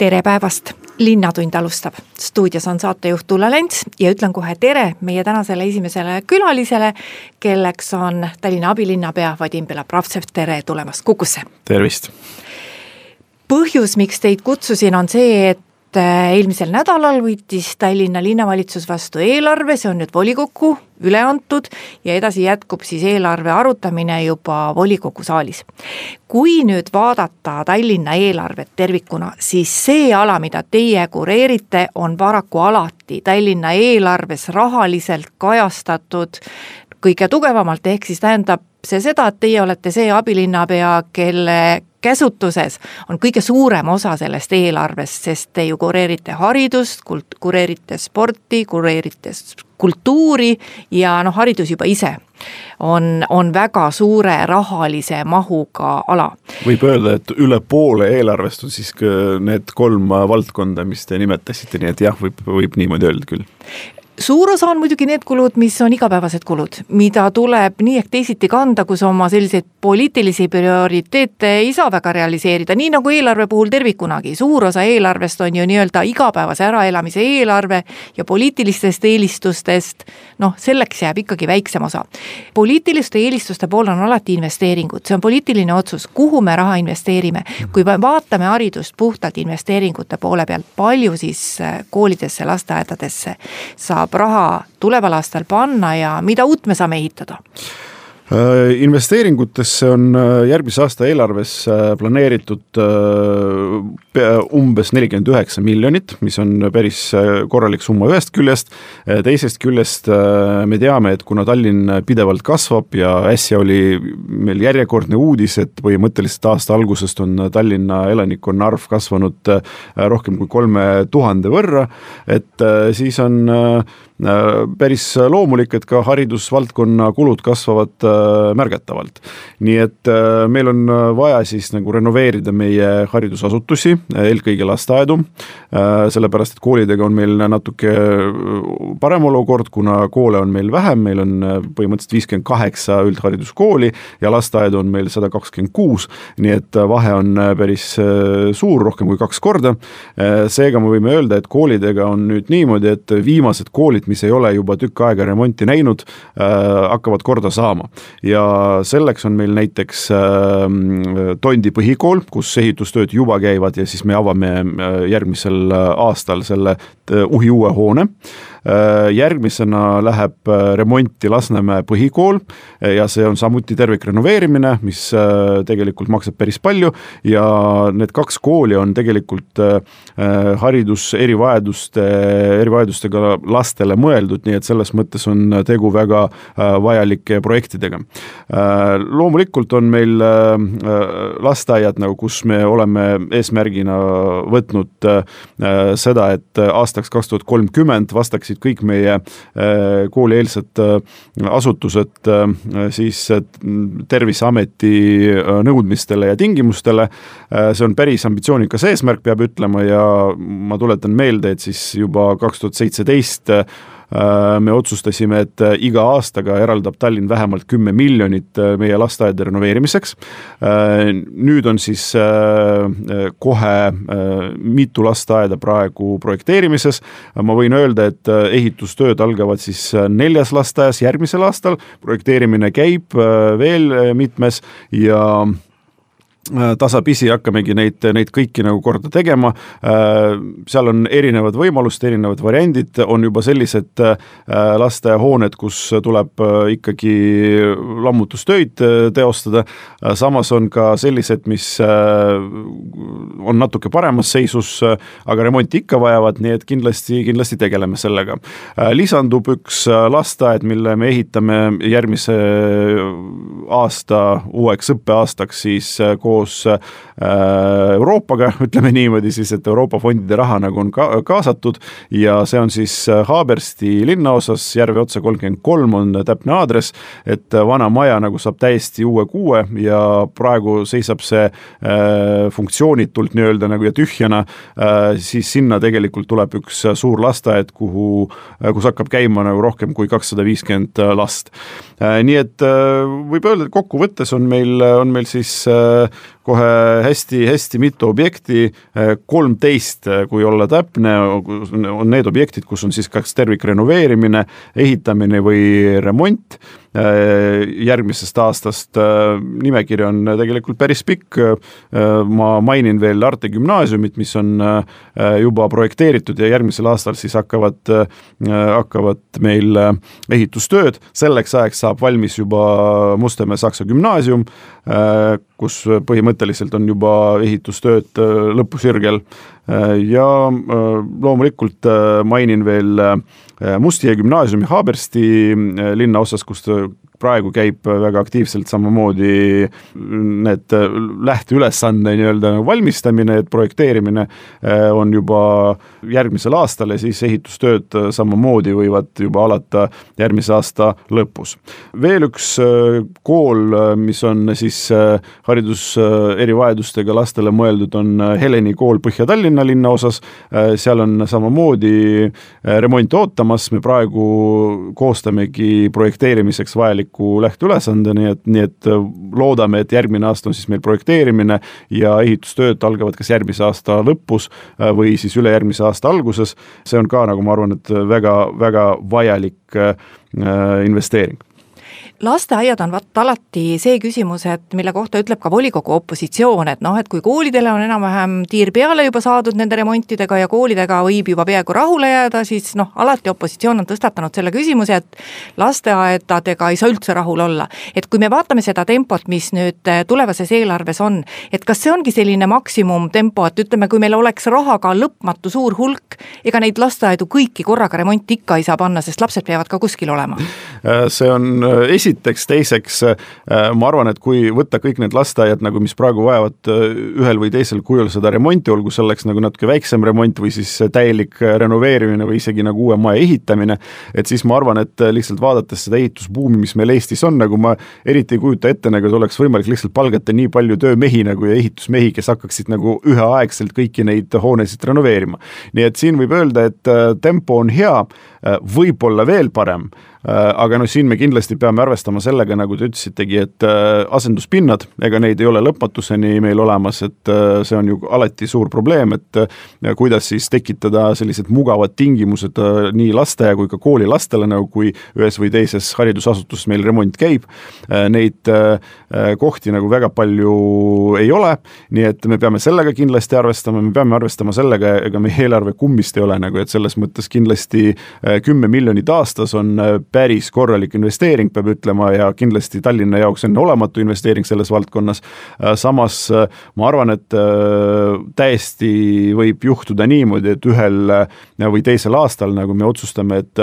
Tere päevast, Linnatund alustab. stuudios on saatejuht Ulla Lents ja ütlen kohe tere meie tänasele esimesele külalisele, kelleks on Tallinna abilinnapea Vadim Belobrovtsev, tere tulemast Kukusse! tervist! põhjus, miks teid kutsusin, on see, et äh, eelmisel nädalal võttis Tallinna linnavalitsus vastu eelarve, see on nüüd volikokku üle antud ja edasi jätkub siis eelarve arutamine juba volikogu saalis. kui nüüd vaadata Tallinna eelarvet tervikuna, siis see ala, mida teie kureerite, on paraku alati Tallinna eelarves rahaliselt kajastatud kõige tugevamalt, ehk siis tähendab see seda, et teie olete see abilinnapea, kelle käsutuses on kõige suurem osa sellest eelarvest, sest te ju kureerite haridust, kult-, kureerite sporti, kureerite kultuuri ja noh, haridus juba ise on, on väga suure rahalise mahuga ala. võib öelda, et üle poole eelarvest on siis need kolm valdkonda, mis te nimetasite, nii et jah, võib, võib niimoodi öelda küll suur osa on muidugi need kulud, mis on igapäevased kulud, mida tuleb nii ehk teisiti kanda, kus oma selliseid poliitilisi prioriteete ei saa väga realiseerida, nii nagu eelarve puhul tervikunagi. suur osa eelarvest on ju nii-öelda igapäevase äraelamise eelarve ja poliitilistest eelistustest, noh, selleks jääb ikkagi väiksem osa. poliitiliste eelistuste pool on alati investeeringud, see on poliitiline otsus, kuhu me raha investeerime. kui me vaatame haridust puhtalt investeeringute poole pealt, palju siis koolidesse, lasteaedadesse saab saab raha tuleval aastal panna ja mida uut me saame ehitada? Äh, investeeringutesse on äh, järgmise aasta eelarves äh, planeeritud umbes nelikümmend üheksa miljonit, mis on päris korralik summa ühest küljest. teisest küljest me teame, et kuna Tallinn pidevalt kasvab ja äsja oli meil järjekordne uudis, et põhimõtteliselt aasta algusest on Tallinna elanikkonna arv kasvanud rohkem kui kolme tuhande võrra, et siis on päris loomulik, et ka haridusvaldkonna kulud kasvavad äh, märgatavalt. nii et äh, meil on vaja siis nagu renoveerida meie haridusasutusi, eelkõige lasteaedu, sellepärast et koolidega on meil natuke parem olukord, kuna koole on meil vähem, meil on põhimõtteliselt viiskümmend kaheksa üldhariduskooli ja lasteaedu on meil sada kakskümmend kuus, nii et vahe on päris suur, rohkem kui kaks korda. seega me võime öelda, et koolidega on nüüd niimoodi, et viimased koolid, mis ei ole juba tükk aega remonti näinud äh,, hakkavad korda saama. ja selleks on meil näiteks äh, Tondi põhikool, kus ehitustööd juba käivad ja siis me avame äh, järgmisel aastal selle äh, uhi uue hoone järgmisena läheb äh, remonti Lasnamäe põhikool äh, ja see on samuti tervikrenoveerimine, mis tegelikult maksab päris palju ja need kaks kooli on tegelikult haridus erivajaduste, erivajadustega lastele mõeldud, nii et selles mõttes on tegu väga vajalike projektidega. loomulikult on meil lasteaiad nagu, kus me oleme eesmärgina võtnud seda, et aastaks kaks tuhat kolmkümmend vastaks vastaksid kõik meie äh, koolieelsed äh, asutused äh, siis Terviseameti nõudmistele ja tingimustele. see on päris ambitsioonikas eesmärk, peab ütlema ja ma tuletan meelde, et siis juba kaks tuhat seitseteist me otsustasime, et äh, iga aastaga eraldab Tallinn vähemalt kümme miljonit äh, meie lasteaedade renoveerimiseks. nüüd on siis kohe mitu lasteaeda praegu projekteerimises. ma võin öelda, et ehitustööd algavad siis neljas lasteaias järgmisel aastal, projekteerimine käib veel mitmes ja Äh, tasapisi hakkamegi neid, neid kõiki nagu korda tegema. Äh, seal on erinevad võimalused, erinevad variandid, on juba sellised äh, lastehooned, kus tuleb ikkagi lammutustöid teostada. samas on ka sellised, mis on natuke paremas seisus, aga remonti ikka vajavad, nii et kindlasti, kindlasti tegeleme sellega. lisandub üks lasteaed, mille me ehitame järgmise aasta uueks õppeaastaks siis koos koos Euroopaga, ütleme niimoodi siis, et Euroopa fondide raha nagu on ka kaasatud ja see on siis Haabersti linnaosas, Järve otsa kolmkümmend kolm on täpne aadress, et vana maja nagu saab täiesti uue kuue ja praegu seisab see funktsioonitult nii-öelda nagu ja tühjana, siis sinna tegelikult tuleb üks suur lasteaed, kuhu, kus hakkab käima nagu rohkem kui kakssada viiskümmend last. nii et võib öelda, et kokkuvõttes on meil, on meil siis kohe hästi-hästi mitu objekti, kolmteist, kui olla täpne, on need objektid, kus on siis kas tervikrenoveerimine, ehitamine või remont järgmisest aastast. nimekiri on tegelikult päris pikk. ma mainin veel Arte gümnaasiumit, mis on juba projekteeritud ja järgmisel aastal siis hakkavad, hakkavad meil ehitustööd. selleks ajaks saab valmis juba Mustamäe Saksa gümnaasium, kus põhimõtteliselt on juba ehitustööd lõpusirgel ja loomulikult mainin veel Mustie gümnaasiumi Haabersti linnaosas, kus praegu käib väga aktiivselt samamoodi need lähteülesande nii-öelda valmistamine, et projekteerimine on juba järgmisel aastal ja siis ehitustööd samamoodi võivad juba alata järgmise aasta lõpus. veel üks kool, mis on siis haridus erivajadustega lastele mõeldud, on Heleni kool Põhja-Tallinna linnaosas, seal on samamoodi remont ootamas, me praegu koostamegi projekteerimiseks vajalik vajaliku lähteülesande, nii et, nii et äh, loodame, et järgmine aasta on siis meil projekteerimine ja ehitustööd algavad kas järgmise aasta lõpus äh, või siis ülejärgmise aasta alguses. see on ka nagu ma arvan, et väga-väga vajalik äh, investeering lasteaiad on vaat alati see küsimus, et mille kohta ütleb ka volikogu opositsioon, et noh, et kui koolidele on enam-vähem tiir peale juba saadud nende remontidega ja koolidega võib juba peaaegu rahule jääda, siis noh, alati opositsioon on tõstatanud selle küsimuse, et lasteaedadega ei saa üldse rahul olla. et kui me vaatame seda tempot, mis nüüd eh, tulevases eelarves on, et kas see ongi selline maksimumtempo, et ütleme, kui meil oleks raha ka lõpmatu suur hulk, ega neid lasteaedu kõiki korraga remonti ikka ei saa panna, sest lapsed peavad ka kuskil olema? see on esi esiteks, teiseks äh, ma arvan, et kui võtta kõik need lasteaiad nagu, mis praegu vajavad äh, ühel või teisel kujul seda remonti, olgu selleks nagu natuke väiksem remont või siis täielik renoveerimine või isegi nagu uue maja ehitamine, et siis ma arvan, et lihtsalt vaadates seda ehitusbuumi, mis meil Eestis on, nagu ma eriti ei kujuta ette, nagu et oleks võimalik lihtsalt palgata nii palju töömehi nagu ja ehitusmehi, kes hakkaksid nagu üheaegselt kõiki neid hoonesid renoveerima. nii et siin võib öelda, et äh, tempo on hea, võib-olla veel parem Äh, aga noh, siin me kindlasti peame arvestama sellega, nagu te ütlesitegi, et äh, asenduspinnad, ega neid ei ole lõpmatuseni meil olemas, et äh, see on ju alati suur probleem, et kuidas siis tekitada sellised mugavad tingimused nii lasteaia kui ka kooli lastele, nagu kui ühes või teises haridusasutuses meil remont käib. Neid kohti nagu väga palju ei ole, nii et me peame sellega kindlasti arvestama, me peame arvestama sellega, ega meie eelarve kummist ei ole nagu, et selles mõttes kindlasti kümme miljonit aastas on päris korralik investeering, peab ütlema, ja kindlasti Tallinna jaoks enneolematu investeering selles valdkonnas. Äh, samas äh, ma arvan, et äh, täiesti võib juhtuda niimoodi, et ühel või teisel aastal nagu me otsustame, et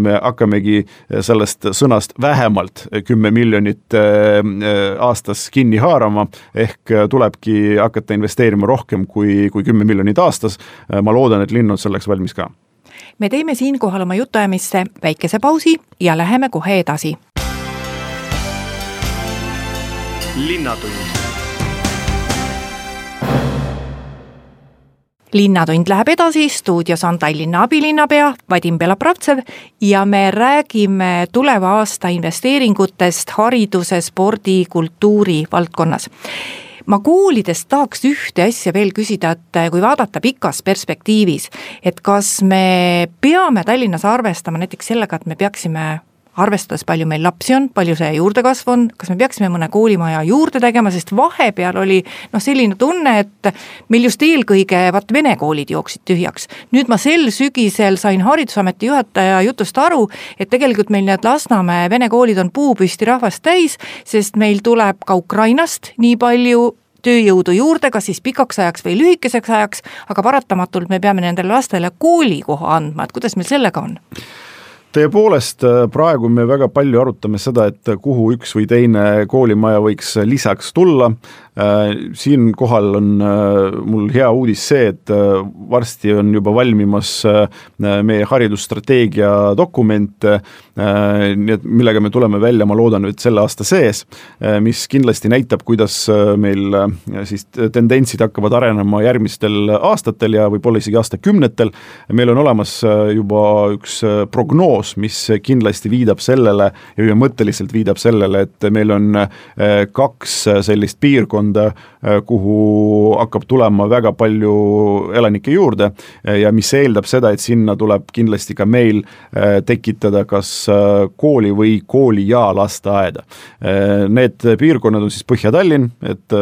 me hakkamegi sellest sõnast vähemalt kümme miljonit aastas kinni haarama, ehk tulebki hakata investeerima rohkem kui, kui kümme miljonit aastas. ma loodan, et linn on selleks valmis ka me teeme siinkohal oma jutuajamisse väikese pausi ja läheme kohe edasi. linnatund linnatund läheb edasi, stuudios on Tallinna abilinnapea Vadim Belobrovtsev ja me räägime tuleva aasta investeeringutest hariduse, spordi, kultuuri valdkonnas ma koolidest tahaks ühte asja veel küsida, et kui vaadata pikas perspektiivis, et kas me peame Tallinnas arvestama näiteks sellega, et me peaksime arvestades, palju meil lapsi on, palju see juurdekasv on, kas me peaksime mõne koolimaja juurde tegema, sest vahepeal oli noh, selline tunne, et meil just eelkõige vaat vene koolid jooksid tühjaks. nüüd ma sel sügisel sain Haridusameti juhataja jutust aru, et tegelikult meil need Lasnamäe vene koolid on puupüsti rahvast täis, sest meil tuleb ka Ukrainast nii palju tööjõudu juurde, kas siis pikaks ajaks või lühikeseks ajaks, aga paratamatult me peame nendele lastele koolikoha andma, et kuidas meil sellega on? Tõepoolest, äh, praegu me väga palju arutame seda, et kuhu üks või teine koolimaja võiks lisaks tulla. Siinkohal on mul hea uudis see, et varsti on juba valmimas meie haridusstrateegia dokument, nii et millega me tuleme välja, ma loodan, nüüd selle aasta sees, mis kindlasti näitab, kuidas meil siis tendentsid hakkavad arenema järgmistel aastatel ja võib-olla isegi aastakümnetel. meil on olemas juba üks prognoos, mis kindlasti viidab sellele ja ühemõtteliselt viidab sellele, et meil on kaks sellist piirkonda, kuhu hakkab tulema väga palju elanikke juurde ja mis eeldab seda, et sinna tuleb kindlasti ka meil tekitada kas kooli või kooli ja lasteaeda. Need piirkonnad on siis Põhja-Tallinn, et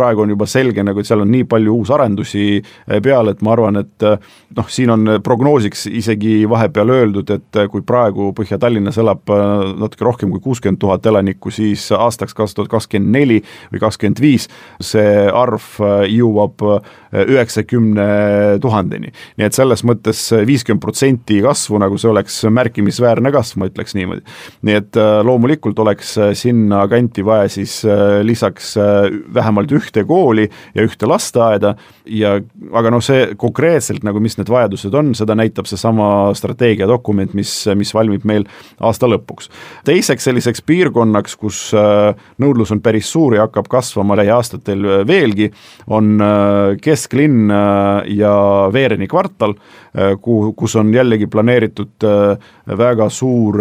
praegu on juba selge nagu, et seal on nii palju uusarendusi eh, peal, et ma arvan, et eh, noh, siin on prognoosiks isegi vahepeal öeldud, et eh, kui praegu Põhja-Tallinnas elab natuke rohkem kui kuuskümmend tuhat elanikku, siis aastaks kaks tuhat kakskümmend neli või kakskümmend viis see arv jõuab üheksakümne tuhandeni. nii et selles mõttes viiskümmend protsenti kasvu, nagu see oleks märkimisväärne kasv, ma ütleks niimoodi. nii et loomulikult oleks sinna kanti vaja siis lisaks vähemalt ühte kooli ja ühte lasteaeda ja aga noh, see konkreetselt nagu, mis need vajadused on, seda näitab seesama strateegiadokument, mis, mis valmib meil aasta lõpuks. teiseks selliseks piirkonnaks, kus äh, nõudlus on päris suur ja hakkab kasvama lähiaastatel veelgi, on äh, kesklinn äh, ja Veereni kvartal, kuhu, kus on jällegi planeeritud väga suur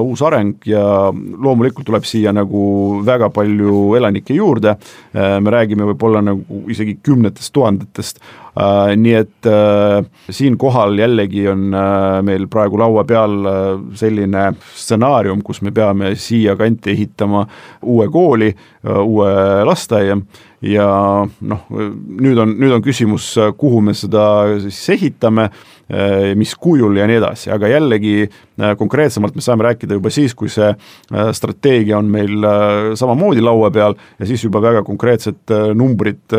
uus areng ja loomulikult tuleb siia nagu väga palju elanikke juurde, me räägime võib-olla nagu isegi kümnetest tuhandetest Uh, nii et uh, siinkohal jällegi on uh, meil praegu laua peal selline stsenaarium, kus me peame siia kanti ehitama uue kooli, uue lasteaia ja noh, nüüd on, nüüd on küsimus, kuhu me seda siis ehitame. Äh, mis kujul ja nii edasi, aga jällegi äh, konkreetsemalt me saame rääkida juba siis, kui see äh, strateegia on meil samamoodi laua peal ja siis juba väga konkreetsed numbrid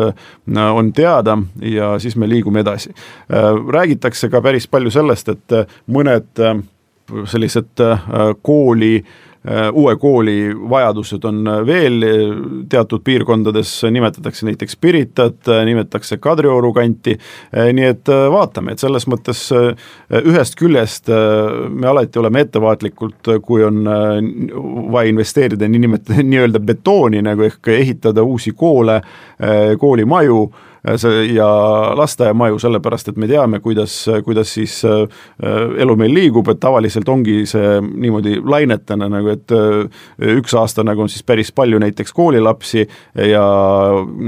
on teada ja siis me liigume edasi. räägitakse ka päris palju sellest, et mõned sellised kooli äh, Äh, uue kooli vajadused on äh, veel äh, teatud piirkondades, nimetatakse näiteks Piritat, nimetatakse Kadrioru kanti, nii et vaatame, et selles mõttes ühest küljest me alati oleme ettevaatlikult, kui on vaja investeerida niinimetatud, nii-öelda betooni nagu ehk ehitada uusi koole, koolimaju Äh, ja lasteaiamaju, sellepärast et me teame, kuidas, kuidas siis äh, elu meil liigub, et tavaliselt ongi see niimoodi lainetena nagu, et äh, üks aasta nagu on siis päris palju näiteks koolilapsi ja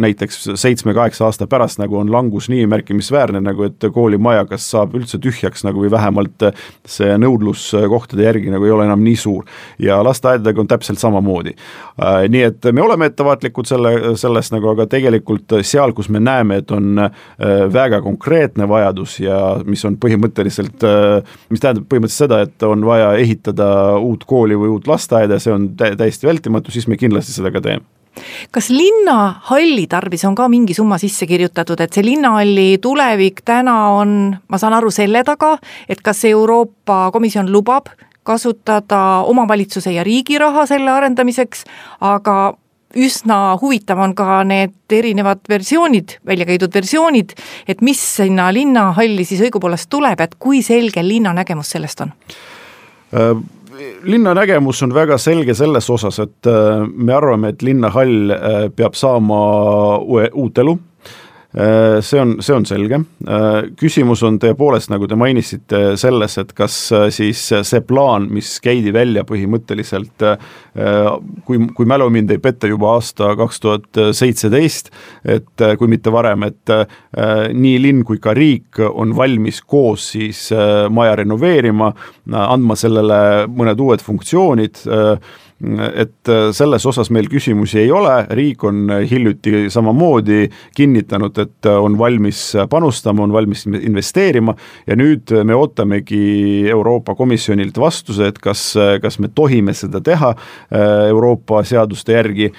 näiteks seitsme-kaheksa aasta pärast nagu on langus nii märkimisväärne nagu, et koolimaja kas saab üldse tühjaks nagu või vähemalt see nõudlus kohtade järgi nagu ei ole enam nii suur. ja lasteaedadega on täpselt samamoodi. nii et me oleme ettevaatlikud selle, selles nagu, aga tegelikult seal, kus me näeme, näeme, et on äh, väga konkreetne vajadus ja mis on põhimõtteliselt, äh, mis tähendab põhimõtteliselt seda, et on vaja ehitada uut kooli või uut lasteaeda, see on täiesti vältimatu, siis me kindlasti seda ka teeme. Kas linnahalli tarvis on ka mingi summa sisse kirjutatud, et see linnahalli tulevik täna on, ma saan aru, selle taga, et kas Euroopa Komisjon lubab kasutada omavalitsuse ja riigi raha selle arendamiseks, aga üsna huvitav on ka need erinevad versioonid, välja käidud versioonid, et mis sinna linnahalli siis õigupoolest tuleb, et kui selge linna nägemus sellest on? Äh, linna nägemus on väga selge selles osas, et äh, me arvame, et linnahall äh, peab saama uut elu see on, see on selge, äh, küsimus on tõepoolest, nagu te mainisite, selles, et kas äh, siis see plaan, mis käidi välja põhimõtteliselt kui, kui mälu mind ei peta, juba aasta kaks tuhat seitseteist, et kui mitte varem, et nii linn kui ka riik on valmis koos siis maja renoveerima, andma sellele mõned uued funktsioonid, et äh, selles osas meil küsimusi ei ole, riik on hiljuti samamoodi kinnitanud, et äh, on valmis panustama, on valmis investeerima. Ja nüüd me ootamegi Euroopa Komisjonilt vastuse, et kas, kas me tohime seda teha äh, Euroopa seaduste järgi.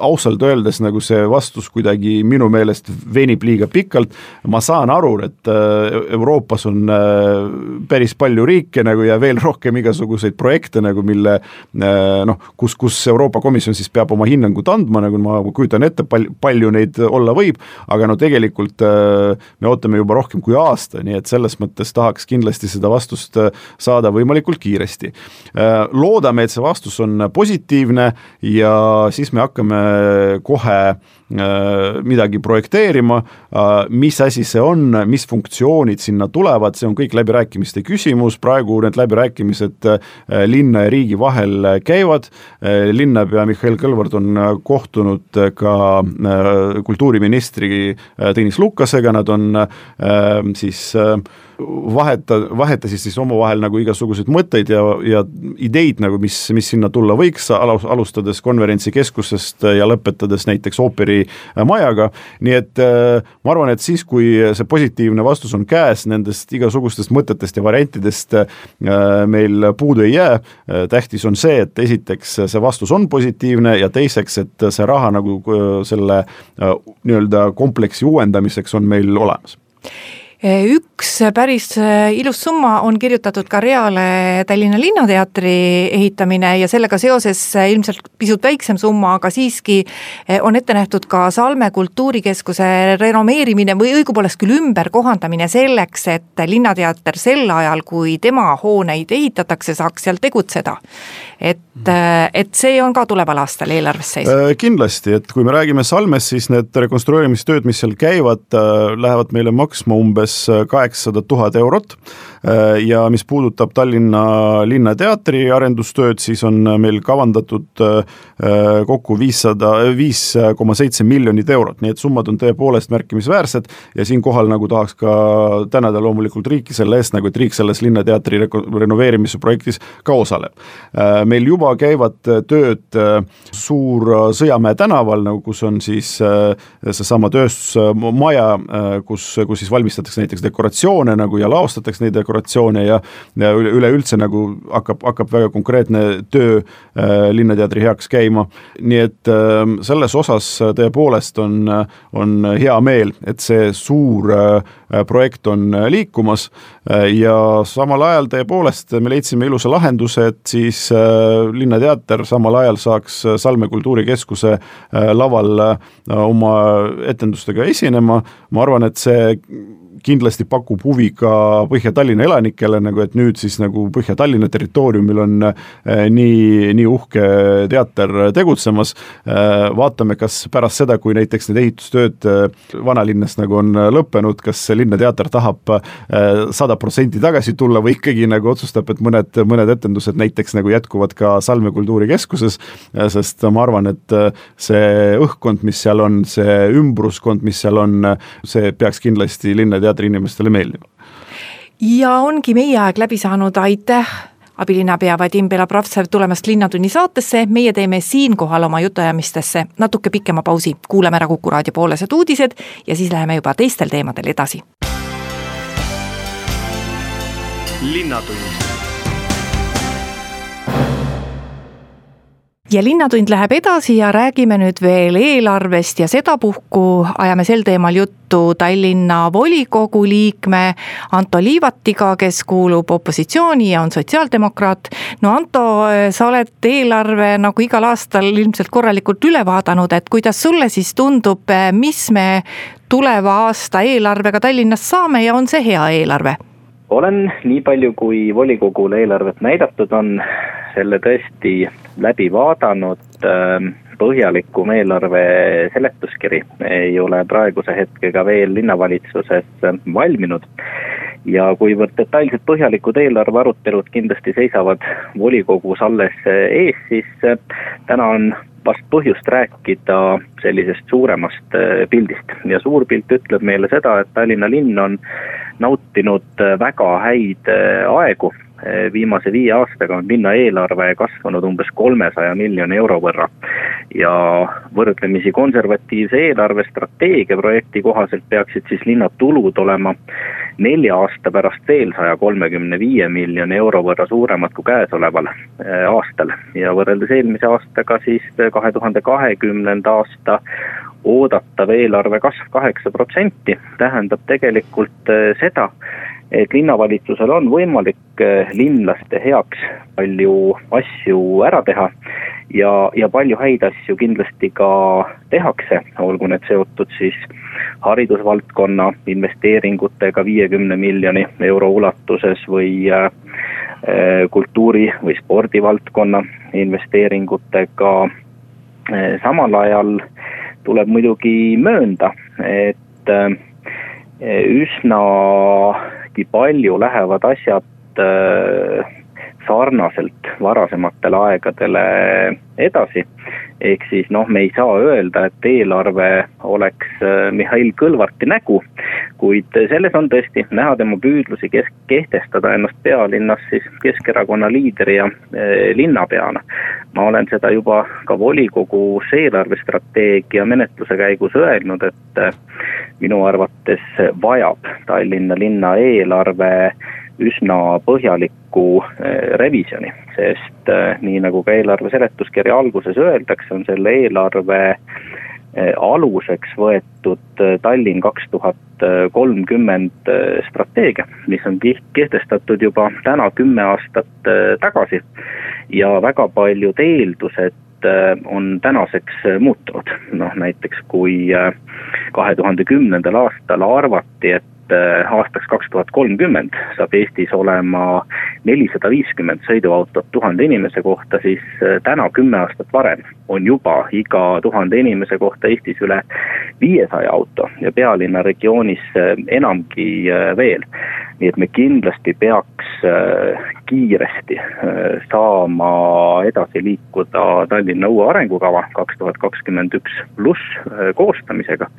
ausalt öeldes nagu see vastus kuidagi minu meelest venib liiga pikalt, ma saan aru, et Euroopas on päris palju riike nagu ja veel rohkem igasuguseid projekte nagu, mille noh, kus, kus Euroopa Komisjon siis peab oma hinnangut andma, nagu ma kujutan ette, pal-, palju neid olla võib, aga no tegelikult me ootame juba rohkem kui aasta, nii et selles mõttes tahaks kindlasti seda vastust saada võimalikult kiiresti. Loodame, et see vastus on positiivne ja siis me hakkame kohe Äh, midagi projekteerima, äh, mis asi see on, mis funktsioonid sinna tulevad, see on kõik läbirääkimiste küsimus, praegu need läbirääkimised äh, linna ja riigi vahel käivad, linnapea Mihhail Kõlvart on kohtunud ka kultuuriministri Tõnis Lukasega, nad on siis vaheta, vahetasid siis omavahel nagu igasuguseid mõtteid ja, ja ideid nagu, mis, mis sinna tulla võiks, alustades konverentsikeskusest ja lõpetades näiteks ooperimajaga, nii et äh, ma arvan, et siis, kui see positiivne vastus on käes, nendest igasugustest mõtetest ja variantidest äh, meil puudu ei jää, äh, tähtis on see, et esiteks see vastus on positiivne ja teiseks, et see raha nagu selle nii-öelda kompleksi uuendamiseks on meil olemas üks päris äh, ilus summa on kirjutatud ka reale Tallinna Linnateatri ehitamine ja sellega seoses äh, ilmselt pisut väiksem summa, aga siiski äh, on ette nähtud ka Salme kultuurikeskuse renomeerimine või õigupoolest küll ümberkohandamine selleks, et Linnateater sel ajal, kui tema hooneid ehitatakse, saaks seal tegutseda. et, et see on ka tuleval aastal eelarves sees? kindlasti, et kui me räägime Salmest, siis need rekonstrueerimistööd, mis seal käivad, lähevad meile maksma umbes umbes kaheksasada tuhat eurot. Äh, ja mis puudutab Tallinna Linnateatri arendustööd, siis on meil kavandatud äh, kokku viissada, viis koma seitse miljonit eurot, nii et summad on tõepoolest märkimisväärsed ja siinkohal nagu tahaks ka tänada loomulikult riiki selle eest, nagu et riik selles Linnateatri renoveerimise projektis ka osaleb. Äh, meil juba käivad tööd Suur Sõjamäe tänaval, nagu kus on siis seesama tööstusmaja, kus, kus siis valmistatakse näiteks dekoratsioone nagu ja laostatakse neid dekoratsioone, dekoratsioone ja, ja üle, üleüldse nagu hakkab, hakkab väga konkreetne töö äh, Linnateatri heaks käima. nii et äh, selles osas tõepoolest on, on hea meel, et see suur äh, projekt on liikumas äh, ja samal ajal tõepoolest me leidsime ilusa lahenduse, et siis Linnateater samal ajal saaks Salme kultuurikeskuse laval oma etendustega esinema, ma arvan, et see kindlasti pakub huvi ka Põhja-Tallinna elanikele, nagu et nüüd siis nagu Põhja-Tallinna territooriumil on äh, nii, nii uhke teater tegutsemas äh,. vaatame, kas pärast seda, kui näiteks need ehitustööd äh, vanalinnas nagu on lõppenud, kas Linnateater tahab sada protsenti tagasi tulla või ikkagi nagu otsustab, et mõned, mõned etendused näiteks nagu jätkuvad ka Salme kultuurikeskuses, sest ma arvan, et see õhkkond, mis seal on, see ümbruskond, mis seal on, see peaks kindlasti Linnateatri teatri inimestele meeldima. ja ongi meie aeg läbi saanud, aitäh abilinnapea Vadim Belobrovtsev tulemast Linnatunni saatesse, meie teeme siinkohal oma jutuajamistesse natuke pikema pausi, kuulame ära Kuku raadio poolesed uudised ja siis läheme juba teistel teemadel edasi. linnatund ja Linnatund läheb edasi ja räägime nüüd veel eelarvest ja sedapuhku ajame sel teemal juttu Tallinna volikogu liikme Anto Liivatiga, kes kuulub opositsiooni ja on sotsiaaldemokraat. no Anto, sa oled eelarve nagu igal aastal ilmselt korralikult üle vaadanud, et kuidas sulle siis tundub, mis me tuleva aasta eelarvega Tallinnas saame ja on see hea eelarve? olen nii palju, kui volikogule eelarvet näidatud on, selle tõesti läbi vaadanud. Ähm, põhjalikum eelarve seletuskiri ei ole praeguse hetkega veel linnavalitsuses ähm, valminud. ja kuivõrd detailsed põhjalikud eelarve arutelud kindlasti seisavad volikogus alles äh, ees, siis äh, täna on vast põhjust rääkida sellisest suuremast äh, pildist ja suur pilt ütleb meile seda, et Tallinna linn on nautinud väga häid aegu viimase viie aastaga on linna eelarve kasvanud umbes kolmesaja miljoni euro võrra. ja võrdlemisi konservatiivse eelarvestrateegia projekti kohaselt peaksid siis linna tulud olema nelja aasta pärast veel saja kolmekümne viie miljoni euro võrra suuremad kui käesoleval eh, aastal ja võrreldes eelmise aastaga siis kahe tuhande kahekümnenda aasta oodatav eelarve kasv kaheksa protsenti tähendab tegelikult eh, seda, et linnavalitsusel on võimalik linlaste heaks palju asju ära teha ja, ja palju häid asju kindlasti ka tehakse, olgu need seotud siis haridusvaldkonna investeeringutega viiekümne miljoni euro ulatuses või äh, kultuuri või spordivaldkonna investeeringutega. Samal ajal tuleb muidugi möönda, et äh, üsnagi palju lähevad asjad sarnaselt varasematele aegadele edasi. Ehk siis noh, me ei saa öelda, et eelarve oleks äh, Mihhail Kõlvarti nägu, kuid selles on tõesti näha tema püüdlusi kes-, kehtestada ennast pealinnas siis Keskerakonna liidri ja eh, linnapeana. ma olen seda juba ka volikogus eelarvestrateegia menetluse käigus öelnud, et äh, minu arvates vajab Tallinna linna eelarve üsna põhjalikku eh, revisjoni, sest eh, nii nagu ka eelarve seletuskirja alguses öeldakse, on selle eelarve eh, aluseks võetud Tallinn kaks tuhat kolmkümmend strateegia, mis on kehtestatud juba täna kümme aastat tagasi. ja väga paljud eeldused on tänaseks muutunud, noh näiteks kui kahe tuhande kümnendal aastal arvati, et Äh, aastaks kaks tuhat kolmkümmend saab Eestis olema nelisada viiskümmend sõiduautot tuhande inimese kohta, siis äh, täna kümme aastat varem on juba iga tuhande inimese kohta Eestis üle viiesaja auto ja pealinna regioonis äh, enamgi veel. nii et me kindlasti peaks kiiresti saama edasi liikuda Tallinna uue arengukava kaks tuhat kakskümmend üks pluss koostamisega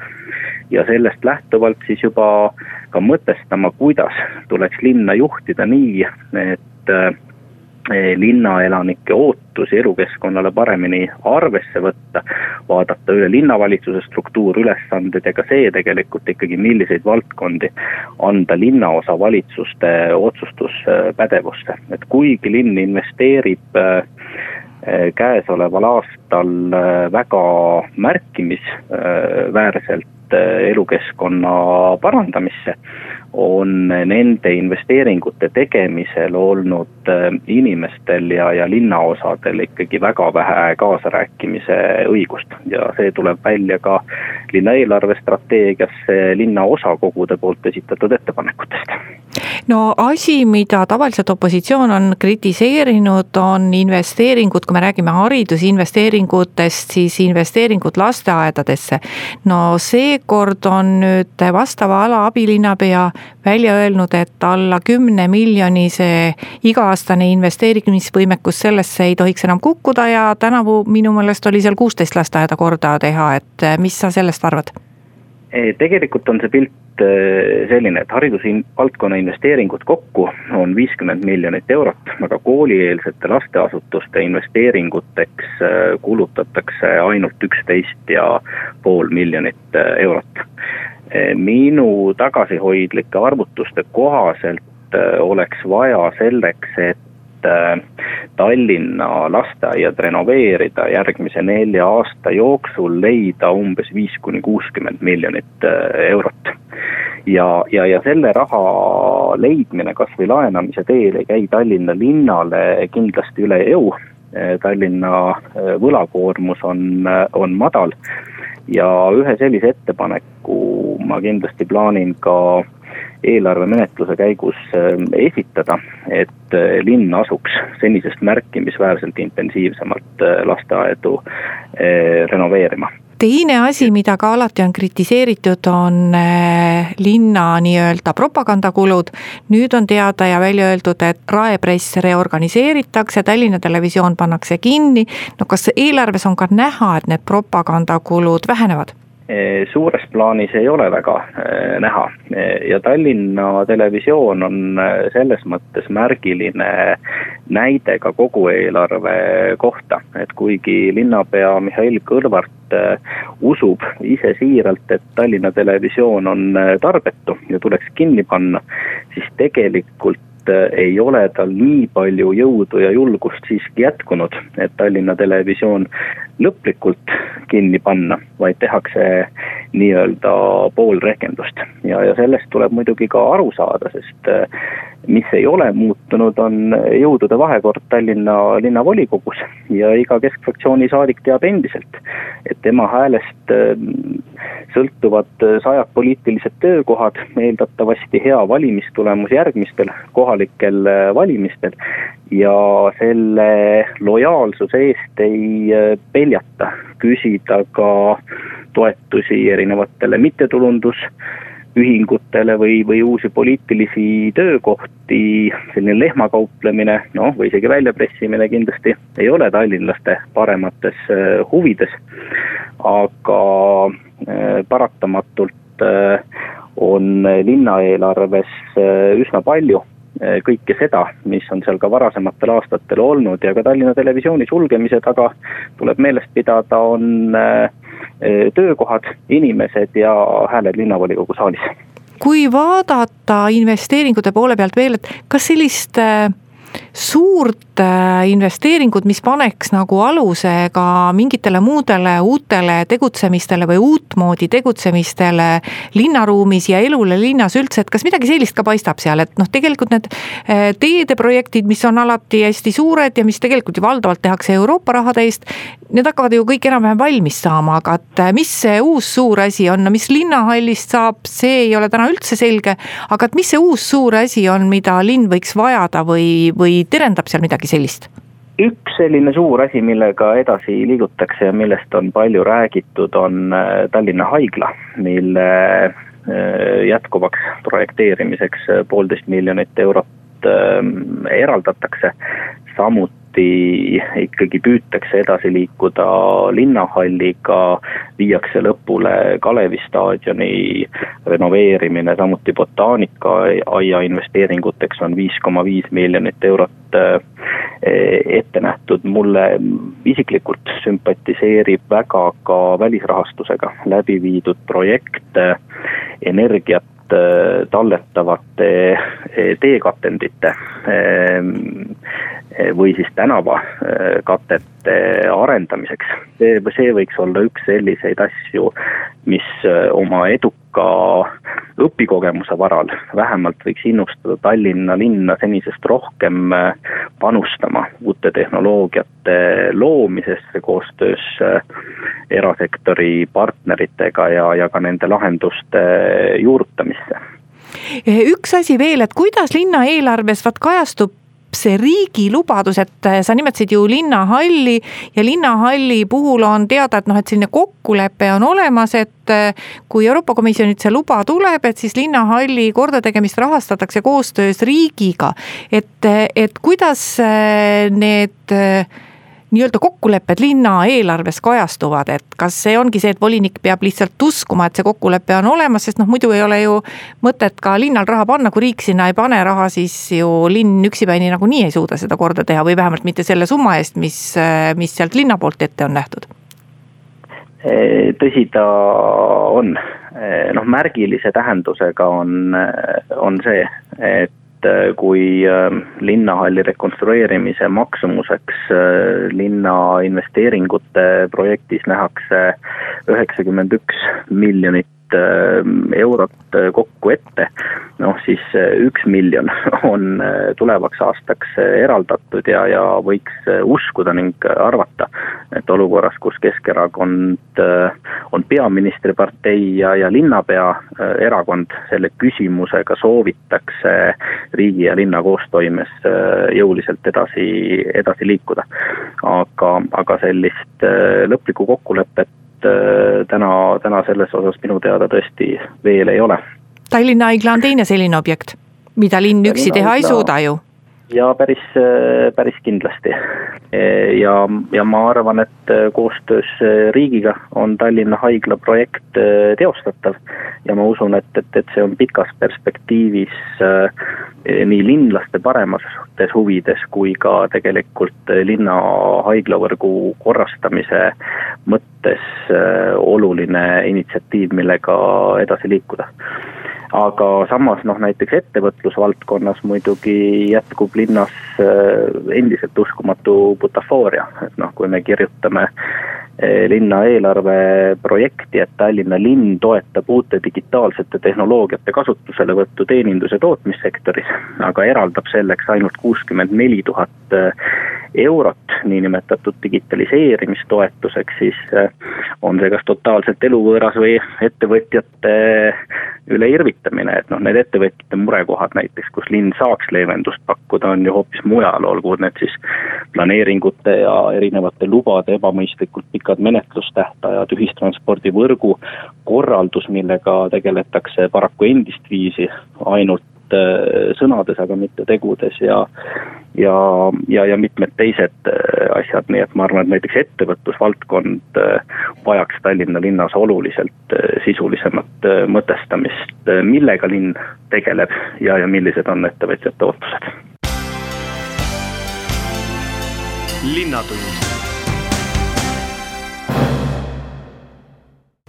ja sellest lähtuvalt siis juba ka mõtestama, kuidas tuleks linna juhtida nii, et eh, linnaelanike ootusi elukeskkonnale paremini arvesse võtta, vaadata üle linnavalitsuse struktuur, ülesanded ja ka see tegelikult ikkagi, milliseid valdkondi anda linnaosa valitsuste otsustuspädevusse, et kuigi linn investeerib eh, käesoleval aastal eh, väga märkimisväärselt elukeskkonna parandamisse, on nende investeeringute tegemisel olnud eh, inimestel ja, ja linnaosadel ikkagi väga vähe kaasarääkimise õigust. Ja see tuleb välja ka linna eelarvestrateegiasse linnaosakogude poolt esitatud ettepanekutest no asi, mida tavaliselt opositsioon on kritiseerinud, on investeeringud, kui me räägime haridusinvesteeringutest, siis investeeringud lasteaedadesse. no seekord on nüüd vastava ala abilinnapea välja öelnud, et alla kümne miljoni see iga-aastane investeerimisvõimekus sellesse ei tohiks enam kukkuda ja tänavu minu meelest oli seal kuusteist lasteaeda korda teha, et mis sa sellest arvad? Tegelikult on see pilt äh, selline, et haridusvaldkonna investeeringud kokku on viiskümmend miljonit eurot, aga koolieelsete lasteasutuste investeeringuteks äh, kulutatakse ainult üksteist ja pool miljonit eurot. minu tagasihoidlike arvutuste kohaselt oleks vaja selleks, et Tallinna lasteaiad renoveerida järgmise nelja aasta jooksul leida umbes viis kuni kuuskümmend miljonit äh, eurot. ja, ja, ja selle raha leidmine kasvõi laenamise teel ei käi Tallinna linnale kindlasti üle jõu. Äh, Tallinna võlakoormus on, on madal ja ühe sellise ettepaneku ma kindlasti plaanin ka eelarvemenetluse käigus ähm, esitada, et äh, linn asuks senisest märkimisväärselt intensiivsemalt äh, lasteaedu äh, renoveerima teine asi, mida ka alati on kritiseeritud, on linna nii-öelda propagandakulud. nüüd on teada ja välja öeldud, et Raepress reorganiseeritakse, Tallinna Televisioon pannakse kinni. no kas eelarves on ka näha, et need propagandakulud vähenevad? Suures plaanis ei ole väga näha. Ja Tallinna Televisioon on selles mõttes märgiline näide ka kogu eelarve kohta, et kuigi linnapea Mihhail Kõlvart usub ise siiralt, et Tallinna Televisioon on tarbetu ja tuleks kinni panna, siis tegelikult ei ole tal nii palju jõudu ja julgust siiski jätkunud, et Tallinna Televisioon lõplikult kinni panna, vaid tehakse nii-öelda pool rehkendust. ja, ja sellest tuleb muidugi ka aru saada, sest mis ei ole muutunud, on jõudude vahekord Tallinna linnavolikogus ja iga keskfraktsiooni saadik teab endiselt, et tema häälest sõltuvad sajad poliitilised töökohad, eeldatavasti hea valimistulemus järgmistel kohalikel valimistel ja selle lojaalsuse eest ei peljata küsida ka toetusi erinevatele mittetulundusühingutele või, või uusi poliitilisi töökohti, selline lehmakauplemine, noh, või isegi väljapressimine kindlasti ei ole tallinlaste paremates äh, huvides. aga äh, paratamatult äh, on linnaeelarves üsna palju kõike seda, mis on seal ka varasematel aastatel olnud ja ka Tallinna Televisiooni sulgemise taga tuleb meeles pidada, on Eh, töökohad, inimesed ja hääled linnavolikogu saalis. kui vaadata investeeringute poole pealt veel, et kas sellist äh, suurt äh, investeeringut, mis paneks nagu aluse ka mingitele muudele uutele tegutsemistele või uutmoodi tegutsemistele linnaruumis ja elule linnas üldse, et kas midagi sellist ka paistab seal, et noh, tegelikult need äh, teedeprojektid, mis on alati hästi suured ja mis tegelikult ju valdavalt tehakse Euroopa rahade eest, need hakkavad ju kõik enam-vähem valmis saama, aga et äh, mis see uus suur asi on, no mis linnahallist saab, see ei ole täna üldse selge, aga et mis see uus suur asi on, mida linn võiks vajada või, või või terendab seal midagi sellist? üks selline suur asi, millega edasi liigutakse ja millest on palju räägitud, on äh, Tallinna Haigla, mille äh, jätkuvaks projekteerimiseks äh, poolteist miljonit eurot ähm, eraldatakse. samuti samuti ikkagi püütakse edasi liikuda linnahalliga, viiakse lõpule Kalevi staadioni renoveerimine, samuti botaanikaaia investeeringuteks on viis koma viis miljonit eurot eh, ette nähtud, mulle isiklikult sümpatiseerib väga ka välisrahastusega läbi viidud projekt energiat eh, talletavate eh, teekatendite või siis tänavakatete arendamiseks. see, see võiks olla üks selliseid asju, mis äh, oma eduka õpikogemuse varal vähemalt võiks innustada Tallinna linna senisest rohkem äh, panustama uute tehnoloogiate loomisesse koostöös äh, erasektori partneritega ja, ja ka nende lahenduste juurutamisse üks asi veel, et kuidas linna eelarves vaat kajastub see riigi lubadus, et äh, sa nimetasid ju linnahalli ja linnahalli puhul on teada, et noh, et selline kokkulepe on olemas, et äh, kui Euroopa Komisjonilt see luba tuleb, et siis linnahalli kordategemist rahastatakse koostöös riigiga. et, äh, et kuidas need nii-öelda kokkulepped linna eelarves kajastuvad, et kas see ongi see, et volinik peab lihtsalt uskuma, et see kokkulepe on olemas, sest noh, muidu ei ole ju mõtet ka linnal raha panna, kui riik sinna ei pane raha, siis ju linn üksipäini nagunii ei suuda seda korda teha või vähemalt mitte selle summa eest, mis, mis sealt linna poolt ette on nähtud. Tõsi ta on, noh märgilise tähendusega on, on see, et et äh, kui äh, linnahalli rekonstrueerimise maksumuseks äh, linna investeeringute projektis nähakse üheksakümmend üks miljonit eurot kokku ette, noh siis üks miljon on tulevaks aastaks eraldatud ja, ja võiks uskuda ning arvata, et olukorras, kus Keskerakond on peaministripartei ja, ja linnapea erakond, selle küsimusega soovitakse riigi ja linna koostoimes jõuliselt edasi, edasi liikuda. aga, aga sellist lõplikku kokkulepet täna, täna selles osas minu teada tõesti veel ei ole. Tallinna Haigla on teine selline objekt, mida linn üksi teha ei suuda ju ja päris, päris kindlasti. ja, ja ma arvan, et koostöös riigiga on Tallinna Haigla projekt teostatav. ja ma usun, et, et, et see on pikas perspektiivis nii linlaste paremates huvides kui ka tegelikult linna haiglavõrgu korrastamise mõttes oluline initsiatiiv, millega edasi liikuda aga samas noh, näiteks ettevõtlusvaldkonnas muidugi jätkub linnas äh, endiselt uskumatu butafooria, et noh, kui me kirjutame linna eelarveprojekti, et Tallinna linn toetab uute digitaalsete tehnoloogiate kasutuselevõttu teenindus- ja tootmissektoris, aga eraldab selleks ainult kuuskümmend neli tuhat eurot niinimetatud digitaliseerimistoetuseks, siis on see kas totaalselt eluvõõras või ettevõtjate üle irvitamine, et noh, need ettevõtjate murekohad näiteks, kus linn saaks leevendust pakkuda, on ju hoopis mujal, olgu need siis planeeringute ja erinevate lubade ebamõistlikult pikad menetlustähtajad, ühistranspordivõrgu korraldus, millega tegeletakse paraku endist viisi ainult äh, sõnades, aga mitte tegudes ja ja, ja, ja mitmed teised äh, asjad, nii et ma arvan, et näiteks ettevõtlusvaldkond äh, vajaks Tallinna linnas oluliselt sisulisemat mõtestamist, millega linn tegeleb ja, ja millised on ettevõtjate ootused. linnatund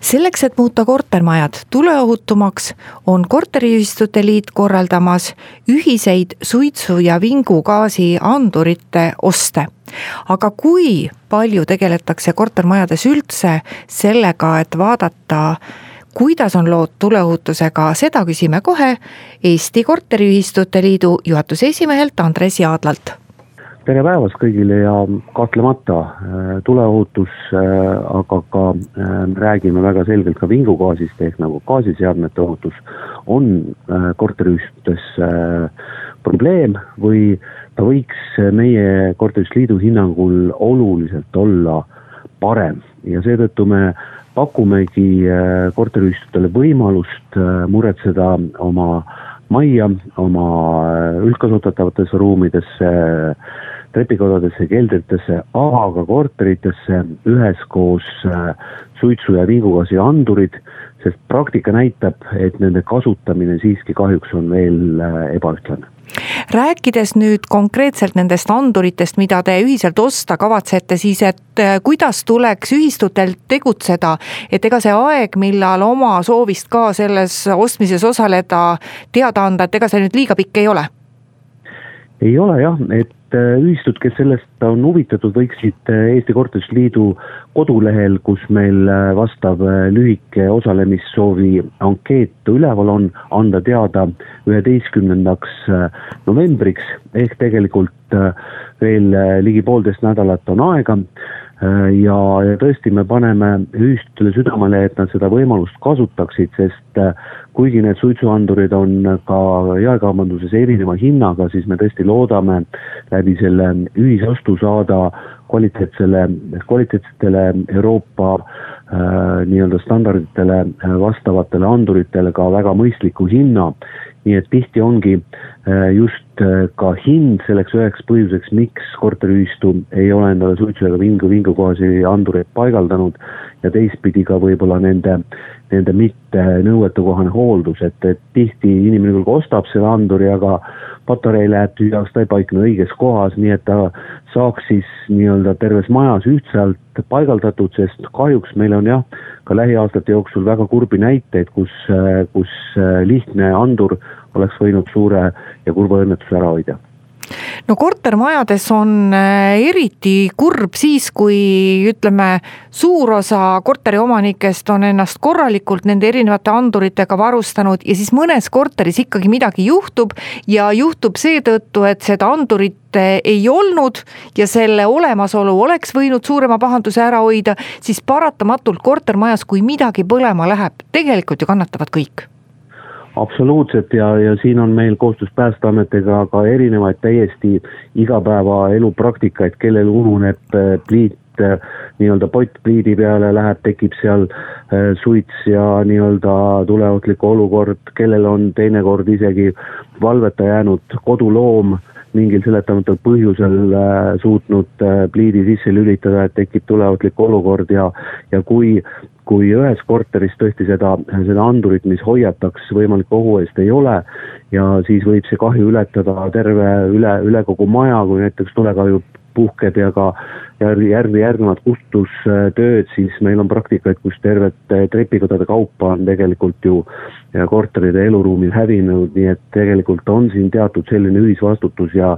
selleks, et muuta kortermajad tuleohutumaks, on Korteriühistute Liit korraldamas ühiseid suitsu- ja vingugaasi andurite oste. aga kui palju tegeletakse kortermajades üldse sellega, et vaadata kuidas on lood tuleohutusega, seda küsime kohe Eesti Korteriühistute Liidu juhatuse esimehelt Andres Jaadlalt tere päevast kõigile ja kahtlemata äh, tuleohutus, äh, aga ka äh, räägime väga selgelt ka vingugaasist ehk nagu gaasiseadmete ohutus on korteriühistutes probleem või ta võiks meie korteriühistuse liidu hinnangul oluliselt olla parem. Ja seetõttu me pakumegi korteriühistutele võimalust muretseda oma majja, oma üldkasutatavatesse ruumidesse trepikodadesse, keldritesse, aga ka korteritesse üheskoos äh, suitsu- ja vingugaasi andurid, sest praktika näitab, et nende kasutamine siiski kahjuks on veel äh, ebaühtlane rääkides nüüd konkreetselt nendest anduritest, mida te ühiselt osta kavatsete, siis et äh, kuidas tuleks ühistutel tegutseda, et ega see aeg, millal oma soovist ka selles ostmises osaleda, teada anda, et ega see nüüd liiga pikk ei ole? ei ole jah, et ühistud, kes sellest on huvitatud, võiksid äh, Eesti Korterite Liidu kodulehel, kus meil äh, vastav lühike osalemissoovi ankeet üleval on, anda teada üheteistkümnendaks novembriks. Ehk tegelikult veel ligi poolteist nädalat on aega ja, ja tõesti, me paneme ühistutele südamele, et nad seda võimalust kasutaksid, sest kuigi need suitsuandurid on ka jaekaubanduses erineva hinnaga, siis me tõesti loodame läbi selle ühisostu saada kvaliteetsele, kvaliteetsetele Euroopa äh, nii-öelda standarditele äh, vastavatele anduritele ka väga mõistliku hinna. Nii et tihti ongi äh, just äh, ka hind selleks üheks põhjuseks, miks korteriühistu ei ole endale suitsu ega vingu, vingugaasi andureid paigaldanud ja teistpidi ka võib-olla nende nende mitte nõuetekohane hooldus, et, et tihti inimene küll ostab selle anduri, aga patarei läheb tühjaks, ta ei paikne õiges kohas, nii et ta saaks siis nii-öelda terves majas ühtselt paigaldatud, sest kahjuks meil on jah, ka lähiaastate jooksul väga kurbi näiteid, kus, kus lihtne andur oleks võinud suure ja kurva õnnetuse ära hoida no kortermajades on äh, eriti kurb siis, kui ütleme, suur osa korteriomanikest on ennast korralikult nende erinevate anduritega varustanud ja siis mõnes korteris ikkagi midagi juhtub ja juhtub seetõttu, et seda andurit äh, ei olnud ja selle olemasolu oleks võinud suurema pahanduse ära hoida, siis paratamatult kortermajas, kui midagi põlema läheb, tegelikult ju kannatavad kõik absoluutselt ja, ja siin on meil koostöös Päästeametiga ka erinevaid täiesti igapäevaelu praktikaid, kellel ununeb äh, pliit äh, nii-öelda pott pliidi peale läheb, tekib seal äh, suits ja nii-öelda tuleohtlik olukord, kellel on teinekord isegi valveta jäänud koduloom mingil seletamatul põhjusel suutnud pliidi sisse lülitada, et tekib tuleohtlik olukord ja, ja kui kui ühes korteris tõesti seda, seda andurit, mis hoiataks võimaliku ohu eest, ei ole ja siis võib see kahju ületada terve üle, üle kogu maja, kui näiteks tulekahju puhkeb ja ka järg, järg, järgnevad kustutustööd, siis meil on praktikaid, kus tervete trepikodade kaupa on tegelikult ju korteride eluruumid hävinud, nii et tegelikult on siin teatud selline ühisvastutus ja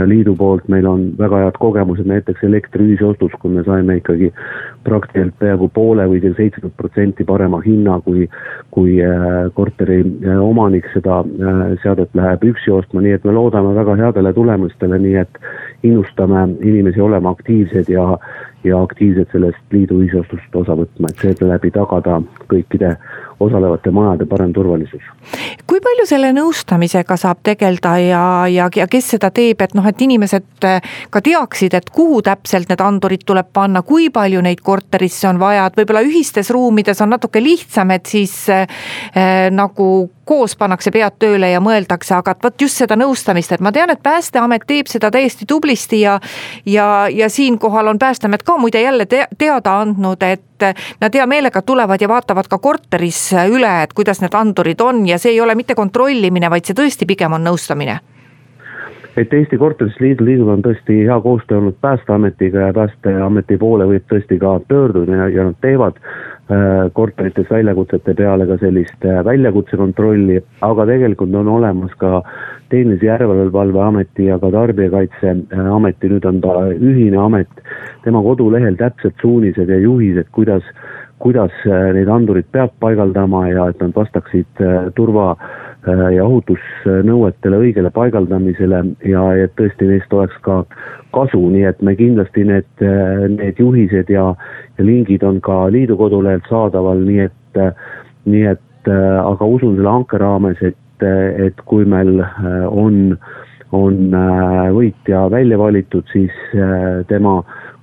ja liidu poolt meil on väga head kogemused näiteks elektri ühisostus, kui me saime ikkagi praktiliselt peaaegu poole või isegi seitsekümmend protsenti parema hinna, kui, kui äh, korteri äh, omanik seda äh, seadet läheb üksi ostma, nii et me loodame väga headele tulemustele, nii et innustame inimesi olema aktiivsed ja, ja aktiivselt sellest liidu ühisostust osa võtma, et seeläbi tagada kõikide osalevate majade parem turvalisus. kui palju selle nõustamisega saab tegeleda ja, ja, ja kes seda teeb, et noh, et inimesed äh, ka teaksid, et kuhu täpselt need andurid tuleb panna, kui palju neid korterisse on vaja, et võib-olla ühistes ruumides on natuke lihtsam, et siis äh, nagu koos pannakse pead tööle ja mõeldakse, aga vot just seda nõustamist, et ma tean, et Päästeamet teeb seda täiesti tublisti ja ja, ja siinkohal on Päästeamet ka muide jälle te teada andnud, et nad hea meelega tulevad ja vaatavad ka korteris üle, et kuidas need andurid on ja see ei ole mitte kontrollimine, vaid see tõesti pigem on nõustamine. Et Eesti Korterite Liidu, liidul on tõesti hea koostöö olnud Päästeametiga ja Päästeameti poole võib tõesti ka pöörduda ja, ja nad teevad äh, korterites väljakutsete peale ka sellist äh, väljakutsekontrolli, aga tegelikult on olemas ka Tehnilise Järelevalve Ameti ja ka Tarbijakaitseameti, nüüd on ta ühine amet, tema kodulehel täpsed suunised ja juhised, kuidas kuidas äh, neid andurid peab paigaldama ja et nad vastaksid äh, turva äh, ja ohutusnõuetele õigele paigaldamisele ja et tõesti neist oleks ka kasu, nii et me kindlasti need, need juhised ja, ja lingid on ka liidu kodulehelt saadaval, nii et, nii et aga usun selle hanke raames, et, et kui meil on, on võitja välja valitud, siis tema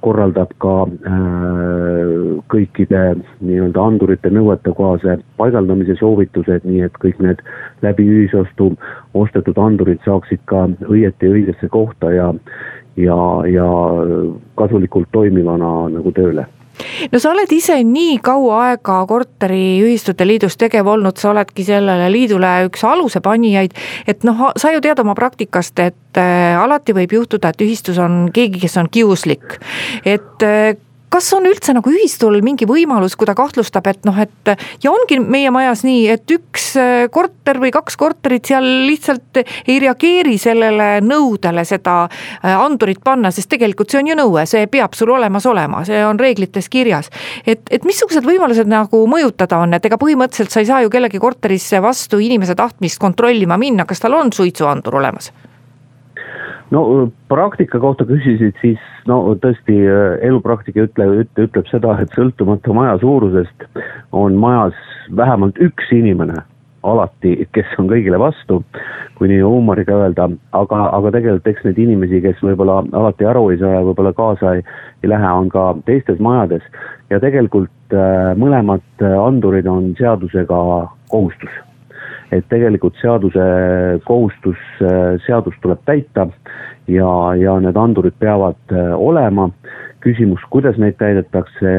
korraldab ka äh, kõikide nii-öelda andurite nõuetekohase paigaldamise soovitused, nii et kõik need läbi ühisostu ostetud andurid saaksid ka õieti õigesse kohta ja, ja, ja kasulikult toimivana nagu tööle no sa oled ise nii kaua aega korteriühistute liidus tegev olnud, sa oledki sellele liidule üks alusepanijaid. et noh, sa ju tead oma praktikast, et äh, alati võib juhtuda, et ühistus on keegi, kes on kiuslik. et äh, kas on üldse nagu ühistul mingi võimalus, kui ta kahtlustab, et noh, et ja ongi meie majas nii, et üks äh, korter või kaks korterit seal lihtsalt ei reageeri sellele nõudele seda äh, andurit panna, sest tegelikult see on ju nõue, see peab sul olemas olema, see on reeglites kirjas. et, et missugused võimalused nagu mõjutada on, et ega põhimõtteliselt sa ei saa ju kellegi korterisse vastu inimese tahtmist kontrollima minna, kas tal on suitsuandur olemas no praktika kohta küsisid, siis no tõesti elupraktika ütleb, ütleb seda, et sõltumata maja suurusest on majas vähemalt üks inimene alati, kes on kõigile vastu, kui nii huumoriga öelda, aga, aga tegelikult eks neid inimesi, kes võib-olla alati aru ei saa ja võib-olla kaasa ei, ei lähe, on ka teistes majades. ja tegelikult äh, mõlemad andurid on seadusega kohustus et tegelikult seaduse kohustus, seadust tuleb täita ja, ja need andurid peavad äh, olema. küsimus, kuidas neid täidetakse,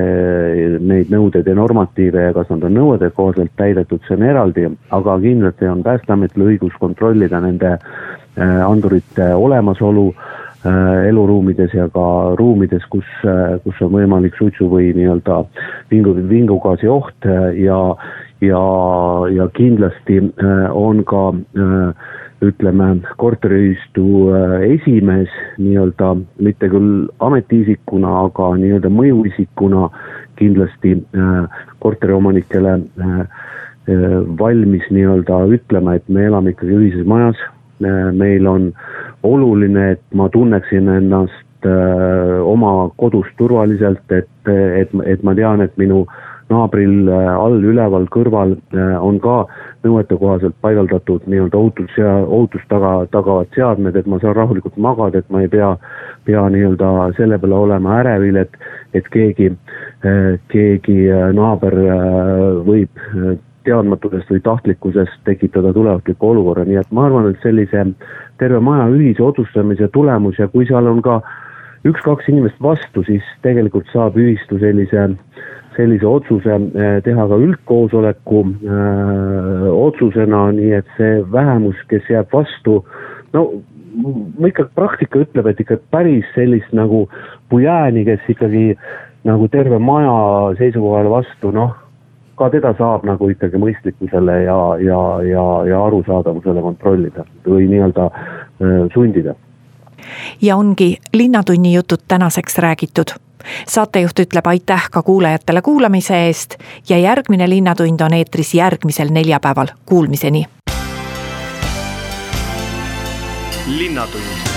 neid nõudeid ja normatiive ja kas nad on nõuete kohaselt täidetud, see on eraldi, aga kindlasti on Päästeametil õigus kontrollida nende äh, andurite olemasolu äh, eluruumides ja ka ruumides, kus, kus on võimalik suitsu või nii-öelda vingu, vingugaasi oht ja, ja, ja kindlasti äh, on ka äh, ütleme, korteriühistu äh, esimees nii-öelda, mitte küll ametiisikuna, aga nii-öelda mõjuisikuna kindlasti korteriomanikele valmis nii-öelda ütlema, et me elame ikkagi ühises majas. meil on oluline, et ma tunneksin ennast oma kodus turvaliselt, et, et, et ma tean, et minu äh, naabril äh, all, üleval, kõrval äh, on ka nõuetekohaselt paigaldatud nii-öelda ohutus ja ohutust taga, tagavad seadmed, et ma saan rahulikult magada, et ma ei pea, pea nii-öelda selle peale olema ärevil, et, et keegi, äh, keegi naaber võib teadmatusest või tahtlikkusest tekitada tulemusliku olukorra, nii et ma arvan, et sellise terve maja ühise otsustamise tulemus ja kui seal on ka üks-kaks inimest vastu, siis tegelikult saab ühistu sellise sellise otsuse eh, teha ka üldkoosoleku öö, eh, otsusena, nii et see vähemus, kes jääb vastu, no ma ikka, praktika ütleb, et ikka päris sellist nagu pujääni, kes ikkagi nagu terve maja seisukohale vastu, noh, ka teda saab nagu ikkagi mõistlikkusele ja, ja, ja, ja arusaadavusele kontrollida või nii-öelda eh, sundida. Ja ongi Linnatunni jutud tänaseks räägitud. Saatejuht ütleb aitäh ka kuulajatele kuulamise eest ja järgmine Linnatund on eetris järgmisel neljapäeval, kuulmiseni. linnatund